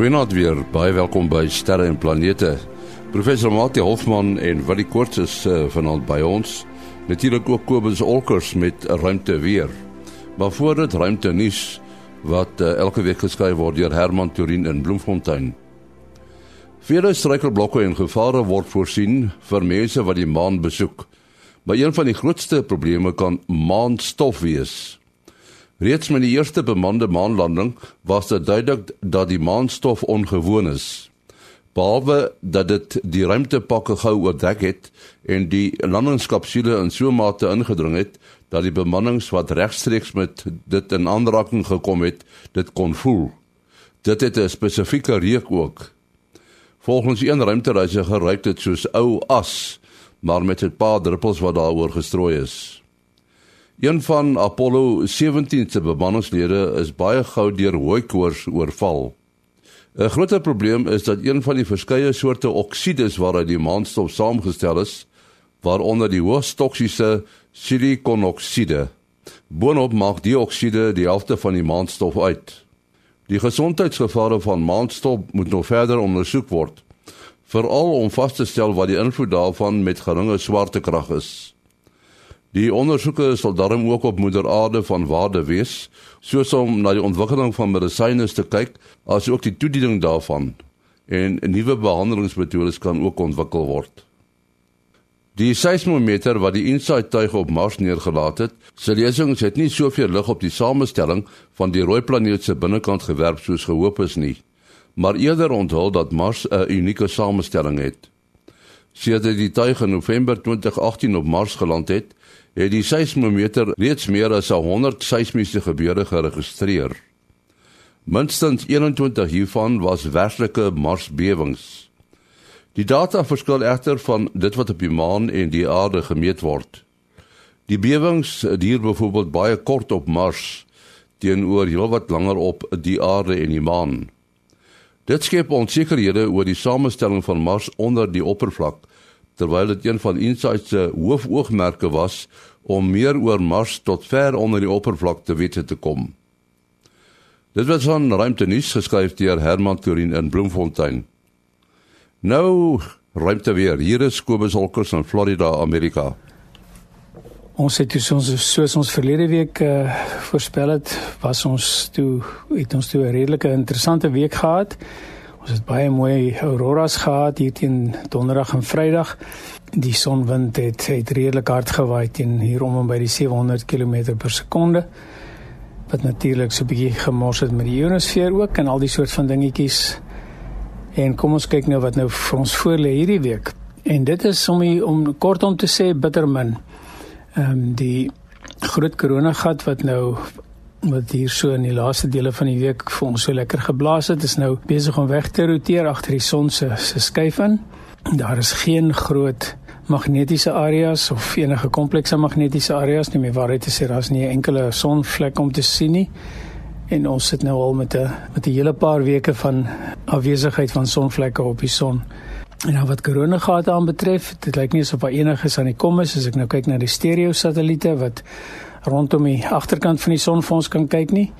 Goeienaand weer. Baie welkom by Sterre en Planete. Professor Mati Hofman en Willie Koorts is uh, vanaand by ons. Natuurlik ook Kobus Olkers met ruimte weer. Maar voor dit ruimte nuus wat uh, elke week geskryf word deur Herman Turin in Bloemfontein. Vele struikelblokke en gevare word voorsien vir mense wat die maan besoek. Maar een van die grootste probleme kan maanstof wees. Reeds met die eerste bemande maanlanding was dit duidelik dat die maanstof ongewoon is. Behalwe dat dit die ruimtepakke gou oordek het en die landingskapsule in so mate ingedring het dat die bemannings wat regstreeks met dit in aanraking gekom het, dit kon voel. Dit het 'n spesifieke reuk ook. Volgens een ruimtereisiger ruik dit soos ou as, maar met 'n paar druppels wat daaroor gestrooi is. Een van Apollo 17 se bemanningslede is baie gou deur hooikoors oorval. 'n Groot probleem is dat een van die verskeie soorte oksides waaruit die maanstof saamgestel is, waaronder die hoogs toksiese silikonoksiede, boonop maak die okside die helfte van die maanstof uit. Die gesondheidsgevare van maanstof moet nog verder ondersoek word, veral om vas te stel wat die invloed daarvan met geringe swaartekrag is. Die ondersoeke sal daarom ook op moeder aarde van waarde wees, soos om na die ontwikkeling van medisyne te kyk, asook die toediening daarvan en nuwe behandelingsmetodes kan ook ontwikkel word. Die seismometer wat die InSight tuig op Mars neergelaat het, se lesings het nie soveel lig op die samestelling van die rooi planeet se binnekant gewerp soos gehoop is nie, maar eerder onthul dat Mars 'n unieke samestelling het. Sedert die tuig in November 2018 op Mars geland het, het die seismometer reeds meer as 100 seismiese gebeure geregistreer. Minstens 21 hiervan was werklike Marsbewings. Die data verskil egter van dit wat op die maan en die aarde gemeet word. Die bewings duur byvoorbeeld baie kort op Mars teenoor heelwat langer op die aarde en die maan. Dit skep onsekerhede oor die samestelling van Mars onder die oppervlak terwyl dit een van InSight se hoofoogmerke was om meer oor Mars tot ver onder die oppervlak te weet te kom. Dit was van ruimte nuus geskryf deur Herman Turin in Bloemfontein. Nou ruimte weer. Hier is Kobus Holkers in Florida, Amerika. Ons het dus ons soos ons verlede week uh, voorspel het, was ons toe het ons toe 'n redelike interessante week gehad. Ons het baie mooi auroras gehad hier teen Donderdag en Vrydag. Die sonwind het het redelik hard gewaai teen hier om en by die 700 km per sekonde. Wat natuurlik so 'n bietjie gemors het met die ionosfeer ook en al die soort van dingetjies. En kom ons kyk nou wat nou vir ons voor lê hierdie week. En dit is om die, om kort om te sê bittermin. Ehm um, die groot koronagat wat nou wat hier so in die laaste dele van die week vir ons so lekker geblaas het, is nou besig om weg te roteer agter die son se se skuif in. Daar is geen groot magnetiese areas of enige komplekse magnetiese areas nie meer waaruit te sê daar's nie 'n enkele sonvlek om te sien nie. En ons sit nou al met 'n met 'n hele paar weke van afwesigheid van sonvlekke op die son. En nou wat korona gehad aan betref, dit lyk nie asof daar enigiets aan die kom is as ek nou kyk na die stereo satelliete wat rondom die agterkant van die son vir ons kan kyk nie.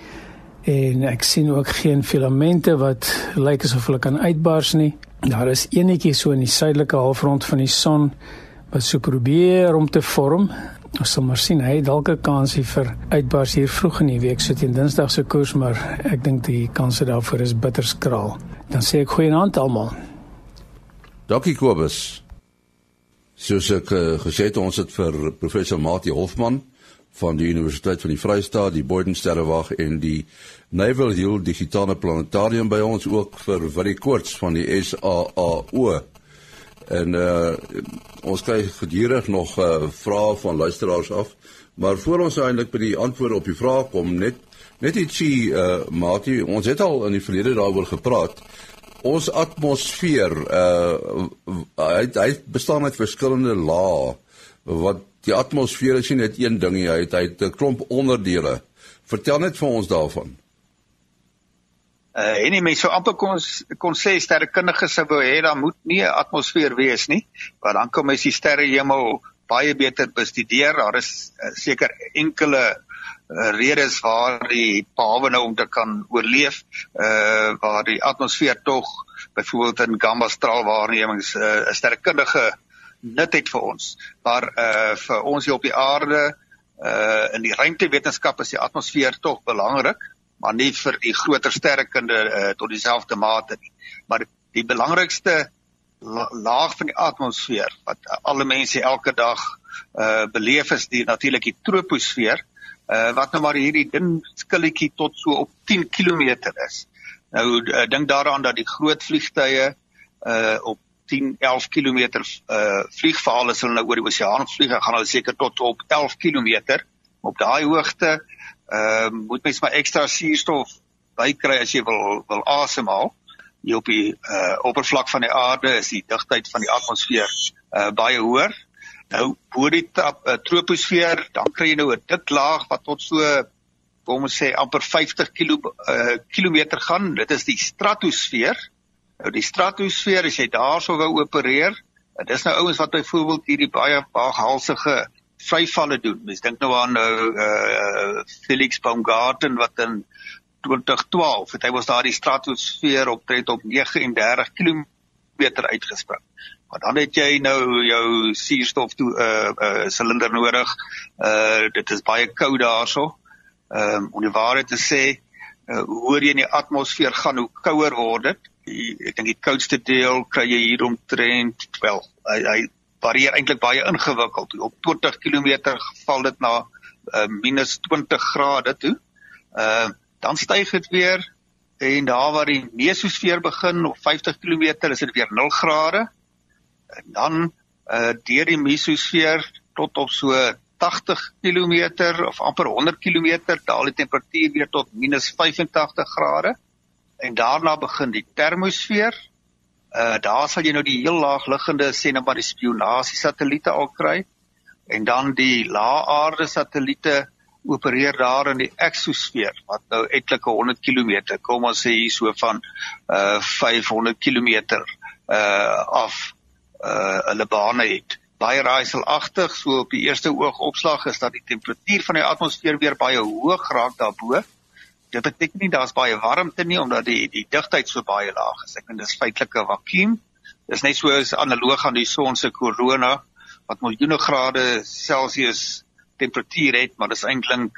En ek sien ook geen filamente wat lyk asof hulle kan uitbars nie. Daar is eenetjie so in die suidelike halfrond van die son wat so probeer om te vorm. Ons sal maar sien, hy het dalk 'n kansie vir uitbars hier vroeg in die week, so teen Dinsdag se koers, maar ek dink die kanse daarvoor is bitter skraal. Dan sê ek goeienaand almal. Dankie Kobus. Soos ek uh, gesê het, ons het vir professor Mati Hofman van die Universiteit van die Vrystaat, die Boyden Sterrewag en die Naval Hill Digitale Planetarium by ons ook vir Willie Koorts van die SAAO. En uh ons kry gedurig nog uh vrae van luisteraars af, maar voor ons eintlik by die antwoorde op die vrae kom net net ietsie uh Mati, ons het al in die verlede daaroor gepraat. Ons atmosfeer uh hy hy bestaan uit verskillende lae wat die atmosfeer is nie net een ding nie, hy het hy het 'n klomp onderdele. Vertel net vir ons daarvan. Uh en nie mense so amper kon kon sê sterrekundiges sou wou hê daar moet nie 'n atmosfeer wees nie, want dan kom mens die sterrehemel baie beter bestudeer. Daar is uh, seker enkele uh, redes waar die pawe nou om te kan oorleef uh waar die atmosfeer tog byvoorbeeld in gamma straalwaarnemings uh, 'n sterkundige nut het vir ons. Maar uh vir ons hier op die aarde uh in die ruimtewetenskap is die atmosfeer tog belangrik maar nie vir die groter sterrekunde uh, tot dieselfde mate nie. Maar die belangrikste la laag van die atmosfeer wat uh, alle mense elke dag uh beleef is die natuurlik die troposfeer uh, wat nou maar hierdie dun skilletjie tot so op 10 km is. Nou uh, dink daaraan dat die groot vliegtye uh op 10 11 km uh vliegverhaal as hulle nou oor die oseaan vlieg, gaan hulle seker tot op 11 km. Op daai hoogte ehm uh, moet mens maar ekstra suurstof bykry as jy wil wil asemhaal. Hier op die uh oppervlak van die aarde is die digtheid van die atmosfeer uh baie hoër Nou bo die trap, uh, troposfeer, dan kry jy nou 'n dik laag wat tot so kom ons sê amper 50 kilo uh, kilometer gaan. Dit is die stratosfeer. Nou die stratosfeer as jy daarso wou opereer, dit is nou ouens wat byvoorbeeld hierdie baie baaghalsige vryvalle doen. Mens dink nou aan nou uh, Felix Baumgarten wat in 2012 het hy was daar die stratosfeer optred op 39 km uitgespring. Maar dan het jy nou jou suurstof toe 'n uh, uh, silinder nodig. Uh dit is baie koud daarso. Ehm um, om die waarheid te sê, uh, hoor jy in die atmosfeer gaan hoe kouer word dit? Ek dink die koudste deel kry jy hier omtrent wel hy, hy varieer eintlik baie ingewikkeld. Op 20 km val dit na uh, minus 20 grade toe. Ehm uh, dan styg dit weer en daar waar die mesosfeer begin op 50 km is dit weer 0 grade en dan uh deur die mesosfeer tot op so 80 km of amper 100 km daal die temperatuur weer tot -85 grade. En daarna begin die termosfeer. Uh daar sal jy nou die heel laag liggende sê nou maar die spionasie satelliete al kry. En dan die lae aarde satelliete opereer daar in die eksosfeer wat nou etlike 100 km kom ons sê hier so van uh 500 km uh af uh hulle bane het. Baie raaiselagtig so op die eerste oog opslag is dat die temperatuur van die atmosfeer weer baie hoog raak daarbo. Dit beteken nie daar's baie warmte nie omdat die die digtheid so baie laag is. Ek dink dis feitelik 'n vakuum. Dis net so as analoog aan die son se korona wat miljoene grade Celsius temperatuur het, maar dis eintlik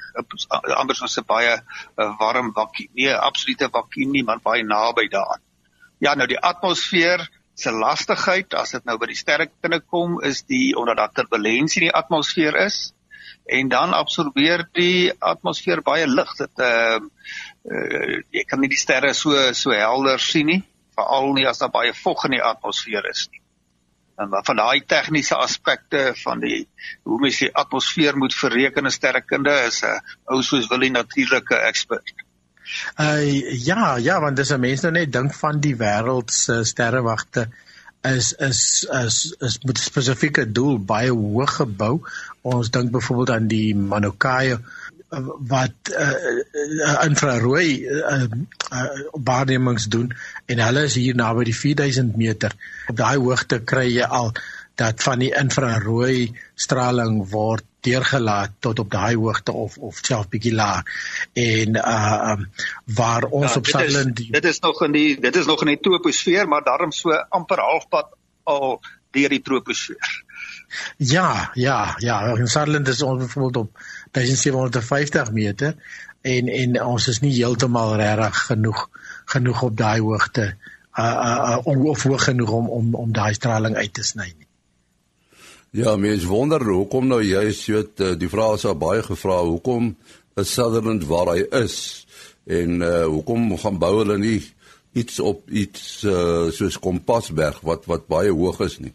anders as 'n baie uh, warm vakuum. Nee, absolute vakuum nie, maar baie naby daaraan. Ja, nou die atmosfeer se lastigheid as dit nou by die sterrekunde kom is die omdat daar turbulensie in die atmosfeer is. En dan absorbeer die atmosfeer baie lig dit uh, uh jy kan nie die sterre so so helder sien nie veral nie as daar baie vog in die atmosfeer is nie. En van daai tegniese aspekte van die hoe mens die atmosfeer moet bereken in sterrekunde is 'n ou soos Willie natuurlike ekspert Uh ja, ja, want dis 'n mens nou net dink van die wêreld se sterrewagte is is is is met 'n spesifieke doel baie hoog gebou. Ons dink byvoorbeeld aan die Manukai wat uh, uh, infrarooi uh, uh, waarnemings doen en hulle is hier naby die 4000 meter. Op daai hoogte kry jy al dat van die infrarooi straling word deurgelaat tot op daai hoogte of of self bietjie laag en uh um, waar ons ja, op Sutherland dit, dit is nog in die dit is nog in die troposfeer maar daarom so amper halfpad al deur die troposfeer. Ja, ja, ja, in Sutherland is ons byvoorbeeld op 1750 meter en en ons is nie heeltemal regtig genoeg genoeg op daai hoogte uh uh, uh of hoog genoeg om om om daai straling uit te sny nie. Ja, mens wonder hoekom nou jy so eh, die vrae is al baie gevra, hoekom is Sutherland waar hy is en uh hoekom gaan bou hulle nie iets op iets uh soos Kompasberg wat wat baie hoog is nie.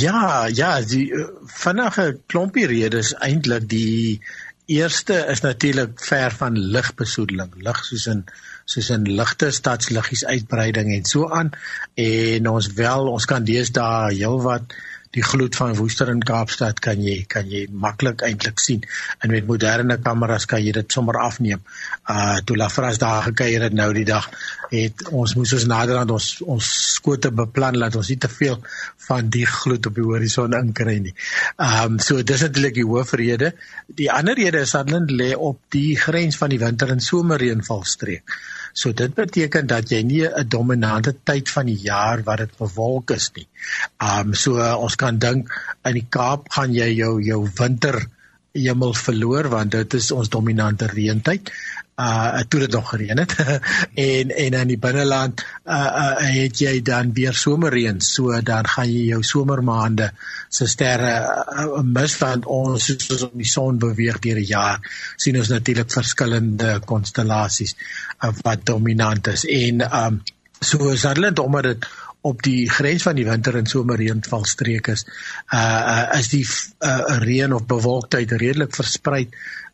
Ja, ja, die vinnige klompie redes eintlik die eerste is natuurlik ver van ligbesoedeling, lig soos in soos in ligte stadsliggies uitbreiding en so aan. En ons wel ons kan deesdae heelwat die gloed van Woester in Kaapstad kan jy kan jy maklik eintlik sien en met moderne kameras kan jy dit sommer afneem. Uh toe Lafras daar gekuier het nou die dag het ons moes ons nader aan ons ons skote beplan dat ons nie te veel van die gloed op die horison inkry nie. Um, so dis natuurlik die hoofrede. Die ander rede is dat hulle lê op die grens van die winter en somerreënvalstreek. So dit beteken dat jy nie 'n dominante tyd van die jaar wat dit bewolk is nie. Um so uh, ons kan dink in die Kaap gaan jy jou jou winter hemel verloor want dit is ons dominante reëntyd uh toe dit nog gereën het. En en in die binneland uh, uh het jy dan weer somerreën. So dan gaan jy jou somermaande se sterre uh, mis want ons soos om die son beweeg deur die jaar sien ons natuurlik verskillende konstellasies uh, wat dominant is. En um so is dit omdat dit op die grens van die winter en somerreënvalstreek is uh, uh is die uh, reën of bewolktheid redelik versprei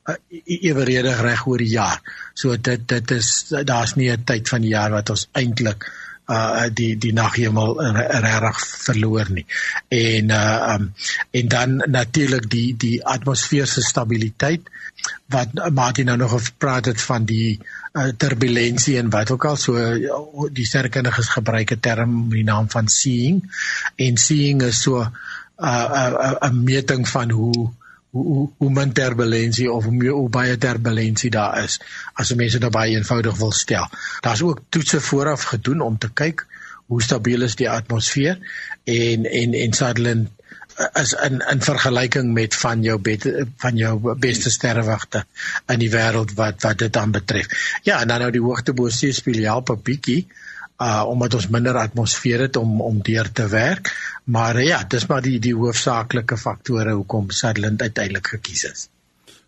uh, eweredig reg oor die jaar. So dit dit is daar's nie 'n tyd van die jaar wat ons eintlik uh die die naghemel regtig verloor nie. En uh um en dan natuurlik die die atmosfeerse stabiliteit wat Martin nou nog gepraat het van die uh, turbulentie en wat ook al so die sterkundiges gebruik 'n term met die naam van seeing en seeing is so 'n uh, 'n uh, uh, meting van hoe hoe hoe hoe min turbulentie of hoe, hoe baie turbulentie daar is as mense dit baie eenvoudig wil stel. Daar's ook toetse vooraf gedoen om te kyk hoe stabiel is die atmosfeer en en en Sutherland eh, is in in vergelyking met van jou bet, van jou beste sterrewagte in die wêreld wat wat dit dan betref. Ja, en dan nou die hoogte bo see speel help 'n bietjie uh omdat ons minder atmosfeer het om om deur te werk. Maar uh, ja, dis maar die die hoofsaaklike faktore hoekom Sutherland uiteindelik gekies is.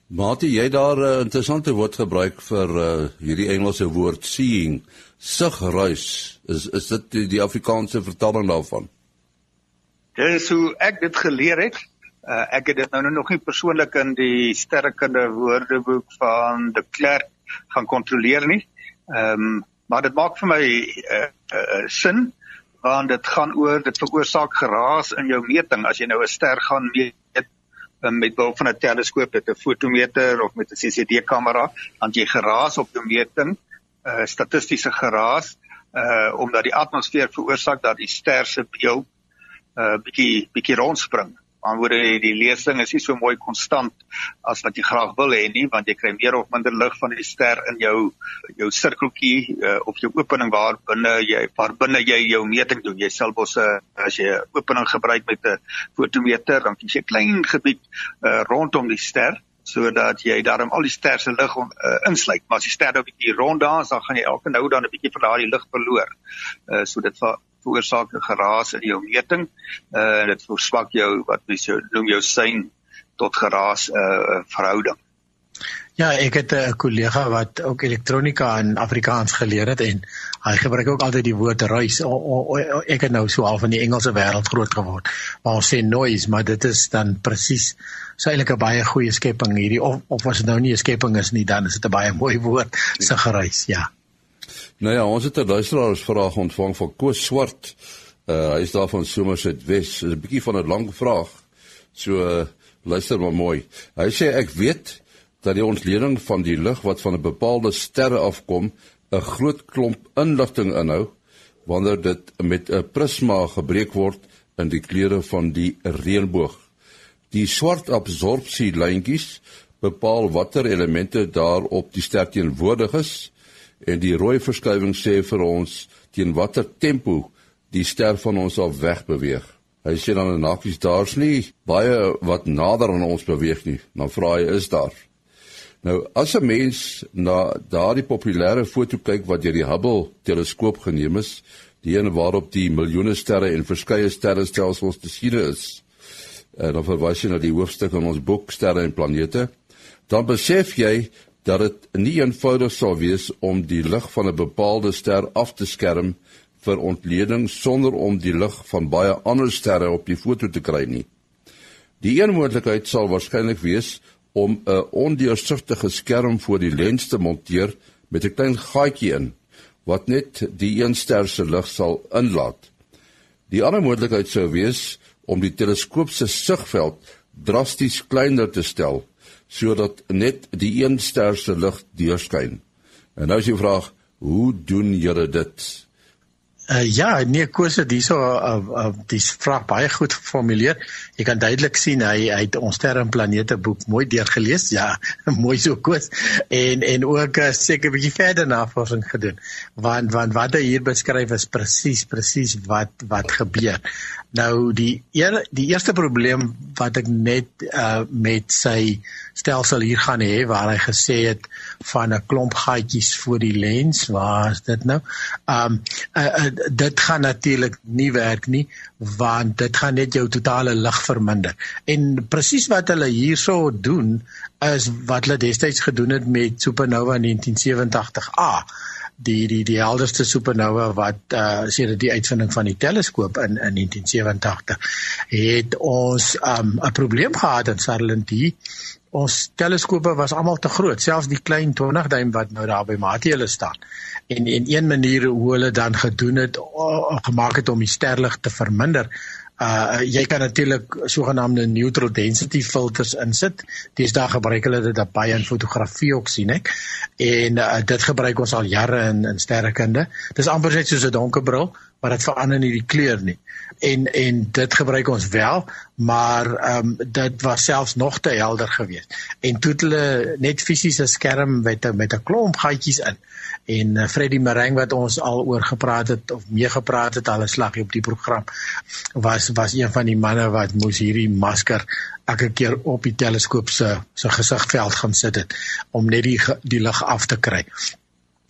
Mate jy daar 'n uh, interessante woord gebruik vir uh, hierdie Engelse woord seeing, sigruis. Is is dit die, die Afrikaanse vertaling daarvan? Dis hoe ek dit geleer het. Uh, ek het dit nou nog nie persoonlik in die sterrekunde woordeboek van De Klerk gaan kontroleer nie. Ehm um, maar dit maak vir my uh, uh, sin want dit gaan oor dit veroorsaak geraas in jou meting. As jy nou 'n ster gaan meet uh, met behulp van 'n teleskoop met 'n fotometer of met 'n CCD kamera dan jy geraas op jou meting uh, statistiese geraas uh, omdat die atmosfeer veroorsaak dat die ster se beeld uh, bietjie bietjie rondspring antwoorde die lesing is nie so mooi konstant as wat jy graag wil hê nie want jy kry meer of minder lig van die ster in jou jou sirkeltjie uh, of jou opening waar binne jy waar binne jy jou meting doen. Jy sal mos uh, as jy 'n opening gebruik met 'n fotometer dan kies jy 'n klein gebied uh, rondom die ster sodat jy daarom al die ster se lig uh, insluit. Maar as die ster nou 'n bietjie rond dans dan gaan jy elke nou dan 'n bietjie van daardie lig verloor uh, so dit veroorsaak 'n geraas in jou meting. Uh dit verswak jou wat mens jou noem jou sein tot geraas uh verhouding. Ja, ek het 'n kollega wat ook elektronika in Afrikaans geleer het en hy gebruik ook altyd die woord ruis. O, o, o, ek het nou so al van die Engelse wêreld groot geword. Maar ons sê noise, maar dit is dan presies so eintlik 'n baie goeie skepping hierdie of of as dit nou nie 'n skepping is nie, dan is dit 'n baie mooi woord, se geruis, ja. Nou ja, ons het 'n luisteraarsvraag ontvang van Koos Swart. Uh hy is daar van Somerset Wes. Dit is 'n bietjie van 'n lang vraag. So uh, luister maar mooi. Hy sê ek weet dat die ontleding van die lig wat van 'n bepaalde sterre afkom 'n groot klomp inligting inhou wanneer dit met 'n prisma gebreek word in die kleure van die reënboog. Die swart absorpsie lyntjies bepaal watter elemente daar op die ster teenwoordig is en die rooi verskywing sê vir ons teen watter tempo die ster van ons af wegbeweeg. Hy sê dan en nakies daar's nie baie wat nader aan ons beweeg nie. Dan vra hy is daar. Nou as 'n mens na daardie populêre foto kyk wat deur die Hubble teleskoop geneem is, die een waarop die miljoene sterre en verskeie sterrestelsels te sien is, en dan verwys jy na die hoofstuk in ons boek Sterre en Planete, dan besef jy dat dit nie eenvoudig sal wees om die lig van 'n bepaalde ster af te skerm vir ontleding sonder om die lig van baie ander sterre op die foto te kry nie. Die een moontlikheid sal waarskynlik wees om 'n ondeursigtige skerm voor die lens te monteer met 'n klein gaatjie in wat net die een ster se lig sal inlaat. Die ander moontlikheid sou wees om die teleskoop se sigveld drasties kleiner te stel sodat net die een ster se lig deurskyn. En nou is die vraag, hoe doen julle dit? Uh, ja, nee Koos het hierso uh, uh, die vraag baie goed geformuleer. Jy kan duidelik sien hy hy het ons sterre en planete boek mooi deurgelees. Ja, mooi so Koos. En en ook uh, seker 'n bietjie verder navorsing gedoen. Want want wat hy hier beskryf is presies presies wat wat gebeur. Nou die eer, die eerste probleem wat ek net uh, met sy stelsel hier gaan hê waar hy gesê het van 'n klomp gaatjies voor die lens, waar is dit nou? Um uh, uh, dit gaan natuurlik nie werk nie want dit gaan net jou totale lig verminder. En presies wat hulle hierso doen is wat hulle destyds gedoen het met supernova 1987A die die die helderste supernova wat uh sedert die uitvinding van die teleskoop in in 1987 het ons um 'n probleem gehad in hier ons teleskope was almal te groot, selfs die klein 20 duim wat nou daar by Mathiele staan. En en een manier hoe hulle dan gedoen het gemaak het om die sterlig te verminder. Uh jy kan natuurlik sogenaamde neutral density filters insit. Dis daar gebruik hulle dit baie in fotografie ook sien ek. En uh, dit gebruik ons al jare in in sterrekunde. Dis amper net soos 'n donker bril, maar dit verander nie die kleur nie. En en dit gebruik ons wel maar ehm um, dit was selfs nog te helder geweest. En toe hulle net fisiese skerm met met 'n klomp gaatjies in. En uh, Freddie Marang wat ons al oor gepraat het of mee gepraat het al 'n slaggie op die program was was een van die manne wat moes hierdie masker elke keer op die teleskoop se se gesigveld gaan sit het om net die die lig af te kry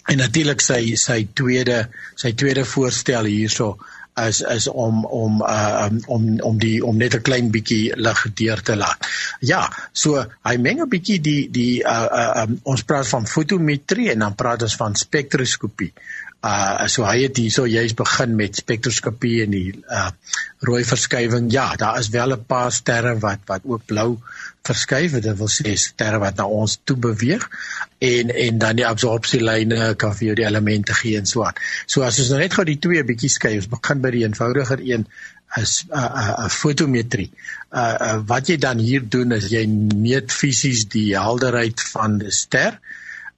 en natuurlik sy sy tweede sy tweede voorstel hierso is is om om uh um, om om die om net 'n klein bietjie lig deur te laat. Ja, so hy meng 'n bietjie die die uh, uh um, ons praat van fotometrie en dan praat ons van spektroskopie. Uh so hy het hierso juist begin met spektroskopie en die uh rooi verskywing. Ja, daar is wel 'n paar sterre wat wat ook blou verskuif, dit wil sê sterre wat na ons toe beweeg en en dan die absorpsielyne kan vir jou die elemente gee en so aan. So as ons nou net gou die twee bietjie skei, ons begin by die eenvoudiger een is 'n uh, 'n uh, uh, fotometrie. Uh, uh wat jy dan hier doen is jy meet fisies die helderheid van die ster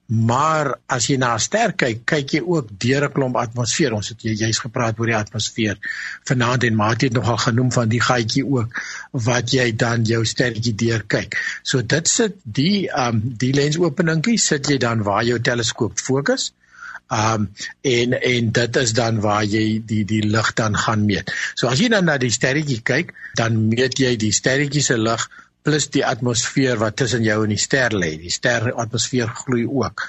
Maar as jy na ster kyk, kyk jy ook deur 'n klomp atmosfeer. Ons het jy's gepraat oor die atmosfeer. Vanaand en Maat het nogal genoem van die gaatjie ook wat jy dan jou sterretjie deur kyk. So dit sit die um die lensopeningkie sit jy dan waar jou teleskoop fokus. Um en en dit is dan waar jy die die lig dan gaan meet. So as jy dan na die sterretjie kyk, dan meet jy die sterretjie se lig plus die atmosfeer wat tussen jou en die ster lê. Die ster atmosfeer gloei ook.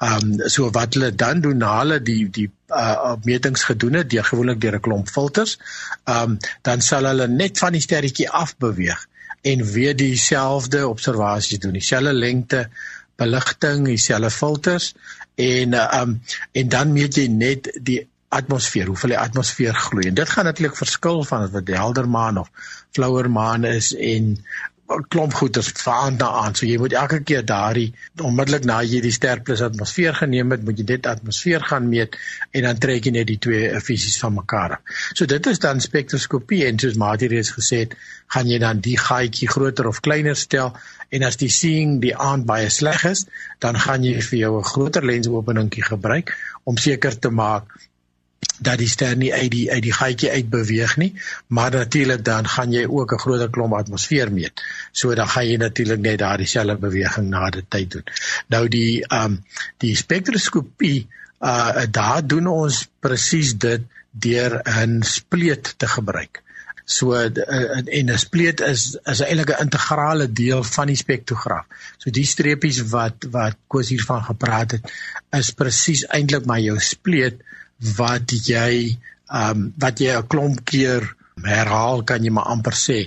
Ehm um, so wat hulle dan doen na hulle die die uh metings gedoen het deur gewoonlik deur 'n klomp filters, ehm um, dan sal hulle net van die sterretjie af beweeg en weer dieselfde observasies doen. Dieselfde lengte, beligting, dieselfde filters en ehm um, en dan meet jy net die atmosfeer, hoeveel die atmosfeer gloei. En dit gaan natuurlik verskil van wat die helder maan of flauwer maan is en klomp goeders veraand na aan. So jy moet elke keer daardie onmiddellik na jy die ster plus atmosfeer geneem het, moet jy dit atmosfeer gaan meet en dan trek jy net die twee fisies van mekaar af. So dit is dan spektroskopie en soos Mati reeds gesê het, gaan jy dan die gaatjie groter of kleiner stel en as die seeing die aand baie sleg is, dan gaan jy vir jou 'n groter lensopeningkie gebruik om seker te maak dat die ster nie uit die uit die gaatjie uit beweeg nie, maar natuurlik dan gaan jy ook 'n groter klomp atmosfeer meet. So dan gaan jy natuurlik net daardie selfe beweging na die tyd doen. Nou die ehm um, die spektroskopie uh daar doen ons presies dit deur 'n spleet te gebruik. So uh, en 'n spleet is is eintlik 'n integrale deel van die spektrograaf. So die streepies wat wat Koos hiervan gepraat het, is presies eintlik maar jou spleet wat jy ehm um, wat jy 'n klomp keer herhaal kan jy maar amper sê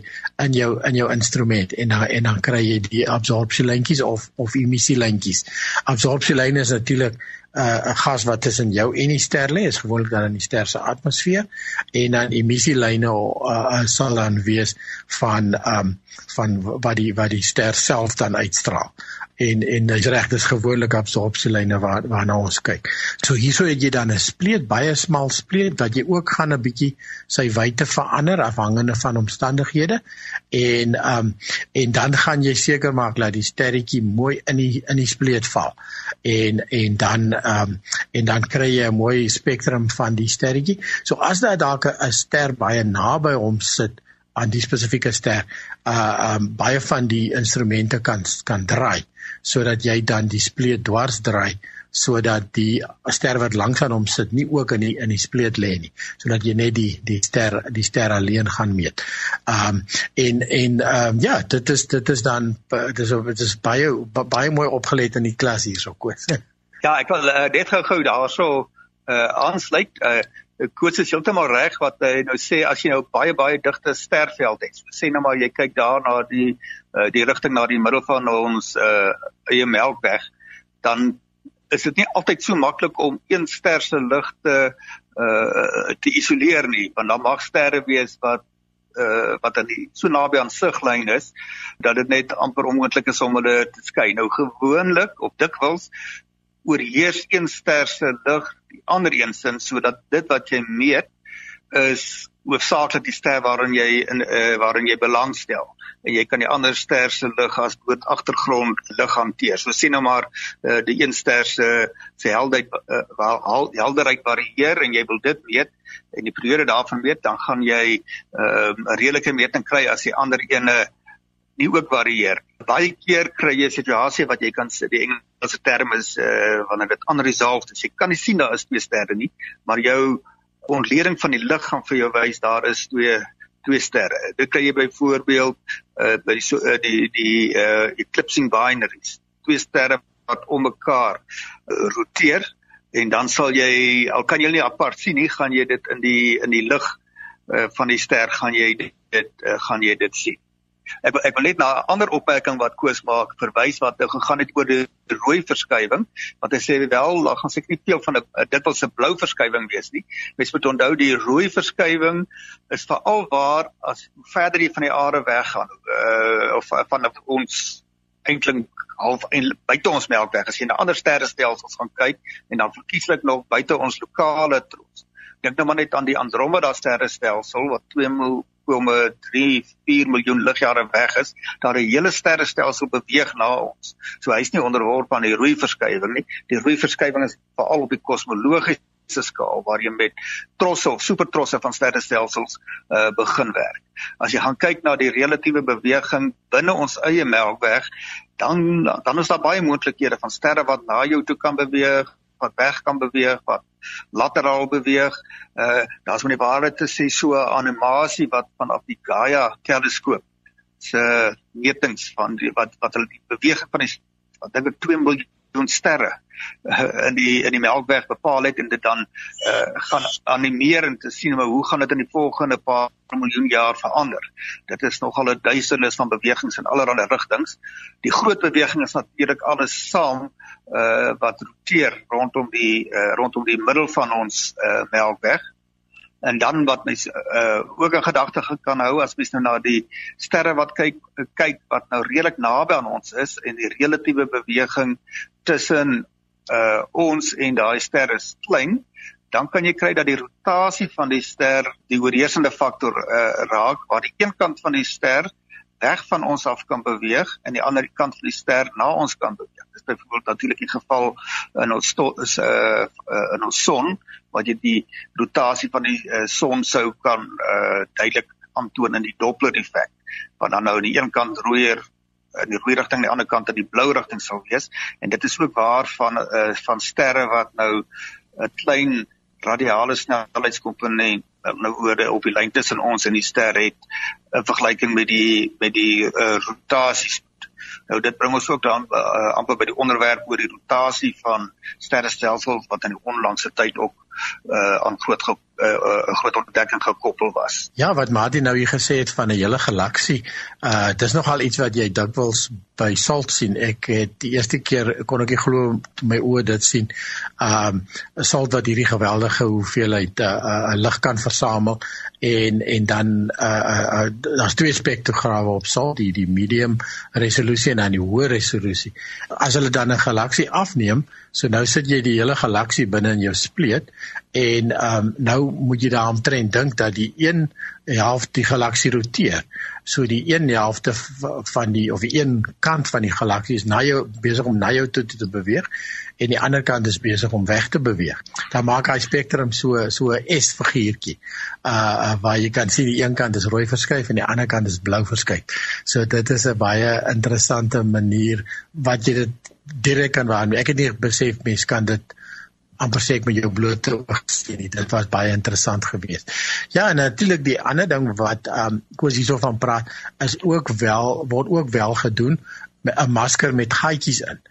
in jou in jou instrument en dan en dan kry jy die absorpsielyntjies of of emissielyntjies. Absorpsielyne is natuurlik 'n uh, gas wat tussen jou en die ster lê, is gewoonlik dan in die ster se atmosfeer en dan emissielyne uh, sal dan wees van um, van wat die wat die ster self dan uitstraal en en dis reg dis gewoonlik absorpsielyne waar waarna ons kyk. So hierso het jy dan 'n spleet baie smal spleet wat jy ook gaan 'n bietjie sy wyte verander afhangende van omstandighede en ehm um, en dan gaan jy seker maak dat die sterretjie mooi in die in die spleet val. En en dan um, en dan kry jy 'n mooi spektrum van die sterretjie. So as daar dalk 'n ster baie naby hom sit aan die spesifieke ster, uh um baie van die instrumente kan kan draai sodat jy dan die spleet dwars draai sodat die ster wat langs aan hom sit nie ook in die in die spleet lê nie sodat jy net die die ster die ster alleen gaan meet. Ehm um, en en ehm um, ja, dit is dit is dan dit is dit is baie baie mooi opgelet in die klas hierso koes. Ja, ek wil uh, net gou-gou daarso uh aansluit. Uh Koos is heeltemal reg wat hy nou sê as jy nou baie baie digte sterveld het. Sê nou maar jy kyk daar na die uh, die rigting na die middel van ons uh eie melkweg, dan is dit nie altyd so maklik om een ster se ligte uh te isoleer nie, want dan mag sterre wees wat uh wat dan so naby aan siglyn is dat dit net amper onmoontlik is om hulle te skei. Nou gewoonlik of dikwels oorheers een ster se lig die ander een sin sodat dit wat jy meet is hoofsaaklik die ster waarin jy in uh, waarin jy belangstel en jy kan die ander ster se lig as dood agtergrond lig hanteer. So sien nou maar uh, die een ster se se helderheid uh, waar helderheid varieer en jy wil dit weet en die periode daarvan weet, dan gaan jy 'n uh, redelike meting kry as die ander ene nie ook varieer. Baie keer kry jy 'n situasie wat jy kan sê die Engelse term is uh wanneer dit unresolved is. Jy kan nie sien daar is twee sterre nie, maar jou ontleding van die lig gaan vir jou wys daar is twee twee sterre. Dit kry jy byvoorbeeld uh by die so uh, die die uh eclipsing binaries. Twee sterre wat om mekaar uh, roteer en dan sal jy al kan jy nie apart sien nie, gaan jy dit in die in die lig uh van die ster gaan jy dit uh, gaan jy dit sien. Ek ek wil net na 'n ander opmerking wat Koos maak verwys wat nou gegaan het oor die rooi verskywing want hy sê wel daar gaan seker nie veel van 'n dit wil se blou verskywing wees nie. Mens moet onthou die rooi verskywing is veral waar as verder jy van die aarde weggaan uh, of van ons eintlik half buite ons melkweg as jy na ander sterrestelsels gaan kyk en dan verkieslik nog buite ons lokale trots. Dink nou maar net aan die Andromeda sterrestelsel wat 2 1,34 miljoen ligjare weg is, daar 'n hele sterrestelsel beweeg na ons. So hy's nie onderworpe aan die rooi verskywing nie. Die rooi verskywing is veral op die kosmologiese skaal waar jy met trosse of supertrosse van sterrestelsels uh, begin werk. As jy gaan kyk na die relatiewe beweging binne ons eie Melkweg, dan dan is daar baie moontlikhede van sterre wat na jou toe kan beweeg, wat weg kan beweeg, wat lateraal beweeg. Uh daar's met die waarheid te sê so 'n animasie wat vanaf die Gaia teleskoop se metings van die, wat wat hulle die beweging van die wat dink ek 2 miljoen sterre uh, in die in die Melkweg bepaal het en dit dan uh gaan animeer en te sien maar hoe gaan dit in die volgende paar miljoen jaar verander. Dit is nogal 'n duisende van bewegings in allerlei rigtings. Die groot beweging is natuurlik alles saam uh wat roteer rondom die uh rondom die middel van ons uh Melkweg. En dan wat mens uh ook 'n gedagte kan hou as mens nou na die sterre wat kyk kyk wat nou redelik naby aan ons is en die relatiewe beweging tussen uh ons en daai ster is klein, dan kan jy kry dat die rotasie van die ster die oorheersende faktor uh raak. Waar die een kant van die ster weg van ons af kan beweeg en die ander kant van die ster na ons kan beweeg. Dit is byvoorbeeld natuurlik die geval in ons is uh, uh in ons son waar jy die rotasie van die uh, son sou kan uh duidelik aantoon in die Doppler effek. Want dan nou aan die een kant rooier in die rooi rigting aan die ander kant in die blou rigting sou wees en dit is ook waar van uh van sterre wat nou 'n klein radiale snelheidskomponent nou oor op die lyn tussen ons en die ster het 'n vergelyking met die met die uh, rotasies. Nou dit bring ons ook dan uh, amper by die onderwerp oor die rotasie van sterrestelsels wat in die onlangse tyd ook uh, aan groot 'n uh, groot ontdekking gekoppel was. Ja, wat Martin nou hier gesê het van 'n hele galaksie, uh dis nogal iets wat jy dikwels by Salt sien. Ek het die eerste keer kon ek nie glo my oë dit sien. Um Salt wat hierdie geweldige hoeveelheid uh, uh lig kan versamel en en dan uh, uh, uh daar's twee spektrograwe op Salt, die die medium resolusie en dan die hoë resolusie. As hulle dan 'n galaksie afneem, so nou sit jy die hele galaksie binne in jou spleet en um nou moet jy daaraan trend dink dat die een helfte die galaksie roteer. So die een helfte van die of die een kant van die galaksie is na jou besig om na jou toe te beweeg en die ander kant is besig om weg te beweeg. Dan maak hy spektrum so so 'n S-figuurtjie. Uh waar jy kan sien die een kant is rooi verskuif en die ander kant is blou verskuif. So dit is 'n baie interessante manier wat jy dit direk kan waarneem. Ek het nie besef mense kan dit amper sê ek met jou blote oog sien nie. Dit was baie interessant geweest. Ja, en natuurlik die ander ding wat ehm um, koes hierso van praat is ook wel word ook wel gedoen 'n masker met gaatjies in.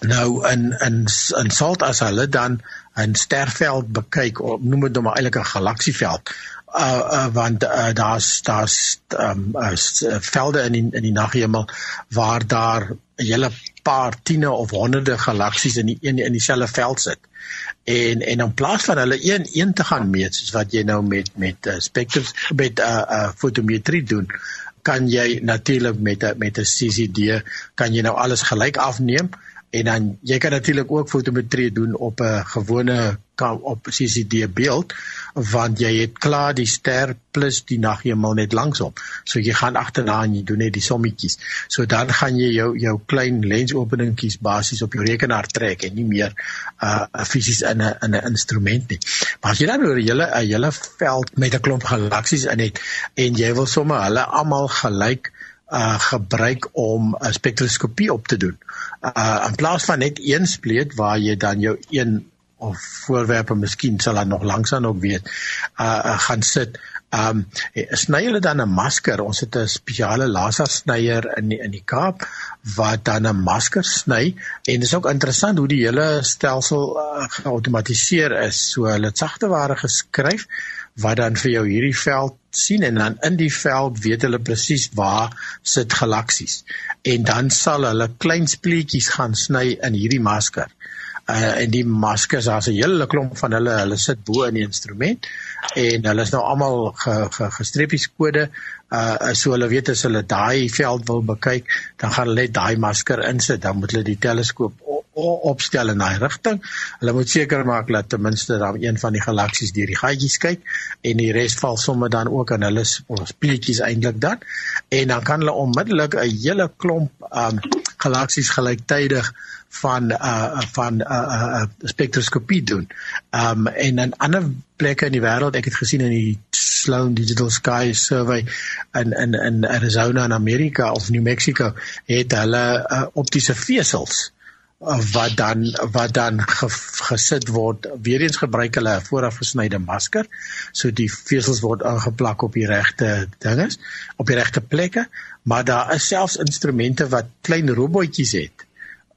Nou in in in salt as hulle dan 'n sterveld bekyk of noem dit nou maar eintlik 'n galaksieveld uh, uh want uh, daar's daar's um uh, velde in die, in die naghemel waar daar 'n hele paar tiene of honderde galaksies in die in dieselfde veld sit en en in plaas van hulle een een te gaan meet soos wat jy nou met met uh, spectrums met 'n uh, uh, fotometrie doen kan jy natuurlik met 'n met 'n CCD kan jy nou alles gelyk afneem en dan jy kan natuurlik ook fotometrie doen op 'n gewone op CCD beeld want jy het klaar die ster plus die naghemel net langsom. So jy gaan agterna en jy doen net die sommetjies. So dan gaan jy jou jou klein lensopeningkies basies op jou rekenaar trek en nie meer uh fisies in 'n in 'n instrument nie. Maar as jy dan oor 'n hele 'n hele veld met 'n klomp galaksies in het en jy wil sommer hulle almal gelyk uh gebruik om 'n spektroskopie op te doen. Uh in plaas van net een spleet waar jy dan jou een of voorwerpe miskien sal dan nog langsaan ook weet uh, uh gaan sit. Um sny hulle dan 'n masker. Ons het 'n spesiale laser snyer in die, in die Kaap wat dan 'n masker sny en dis ook interessant hoe die hele stelsel uh, geautomatiseer is. So hulle het sagte ware geskryf wat dan vir jou hierdie veld sien en dan in die veld weet hulle presies waar sit galaksies. En dan sal hulle klein spleetjies gaan sny in hierdie masker. Uh, en die maskers daar's 'n hele klomp van hulle hulle sit bo in die instrument en hulle is nou almal ge, ge, gestreepies kode. Uh so hulle weet as hulle daai veld wil bekyk dan gaan hulle net daai masker insit. Dan moet hulle die teleskoop opstel in daai rigting. Hulle moet seker maak dat ten minste dan een van die galaksies deur die gaatjies kyk en die res val sommer dan ook aan hulle speletjies eintlik dan. En dan kan hulle onmiddellik 'n hele klomp um galaksies gelyktydig van uh van 'n uh, uh, uh, spektroskopie doen. Um en in ander plekke in die wêreld, ek het gesien in die Sloan Digital Sky Survey in in in Arizona in Amerika of New Mexico, het hulle uh, optiese vesels wat dan wat dan ge, gesit word. Weer eens gebruik hulle 'n vooraf gesnyde masker. So die vesels word aangeplak op die regte dinges op die regte plekke. Maar daar is selfs instrumente wat klein robotjies het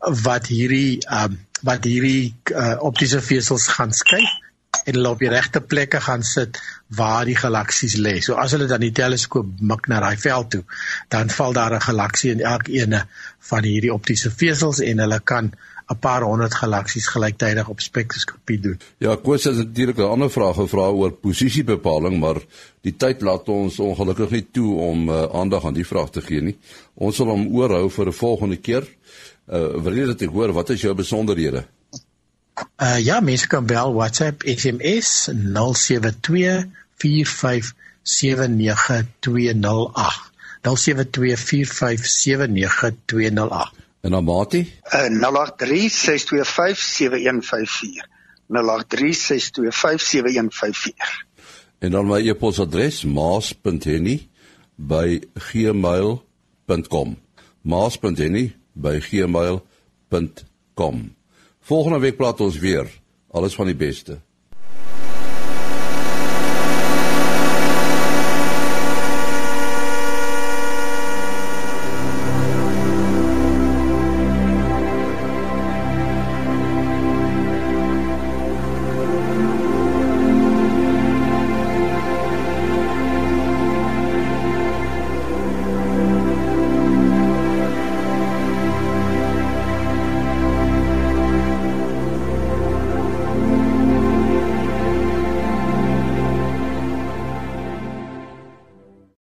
wat hierdie um, wat hierdie uh, optiese vesels gaan skuif en hulle op die regte plekke gaan sit waar die galaksies lê. So as hulle dan die teleskoop mik na daai veld toe, dan val daar 'n galaksie in elkeen van hierdie optiese vesels en hulle kan 'n paar honderd galaksies gelyktydig op spektroskopie doen. Ja, Koos het natuurlik 'n ander vraag gevra oor posisiebepaling, maar die tyd laat ons ongelukkig nie toe om uh, aandag aan die vraag te gee nie. Ons sal hom oorhou vir 'n volgende keer. Uh wil jy dit hoor, wat is jou besonderhede? Uh ja, mense kan bel WhatsApp SMS 072 4579208. 0724579208. En dan Mati? Uh 0836257154. 0836257154. En dan my e-posadres maas.henny@gmail.com. maas.henny@gmail.com. Volgende week praat ons weer. Alles van die beste.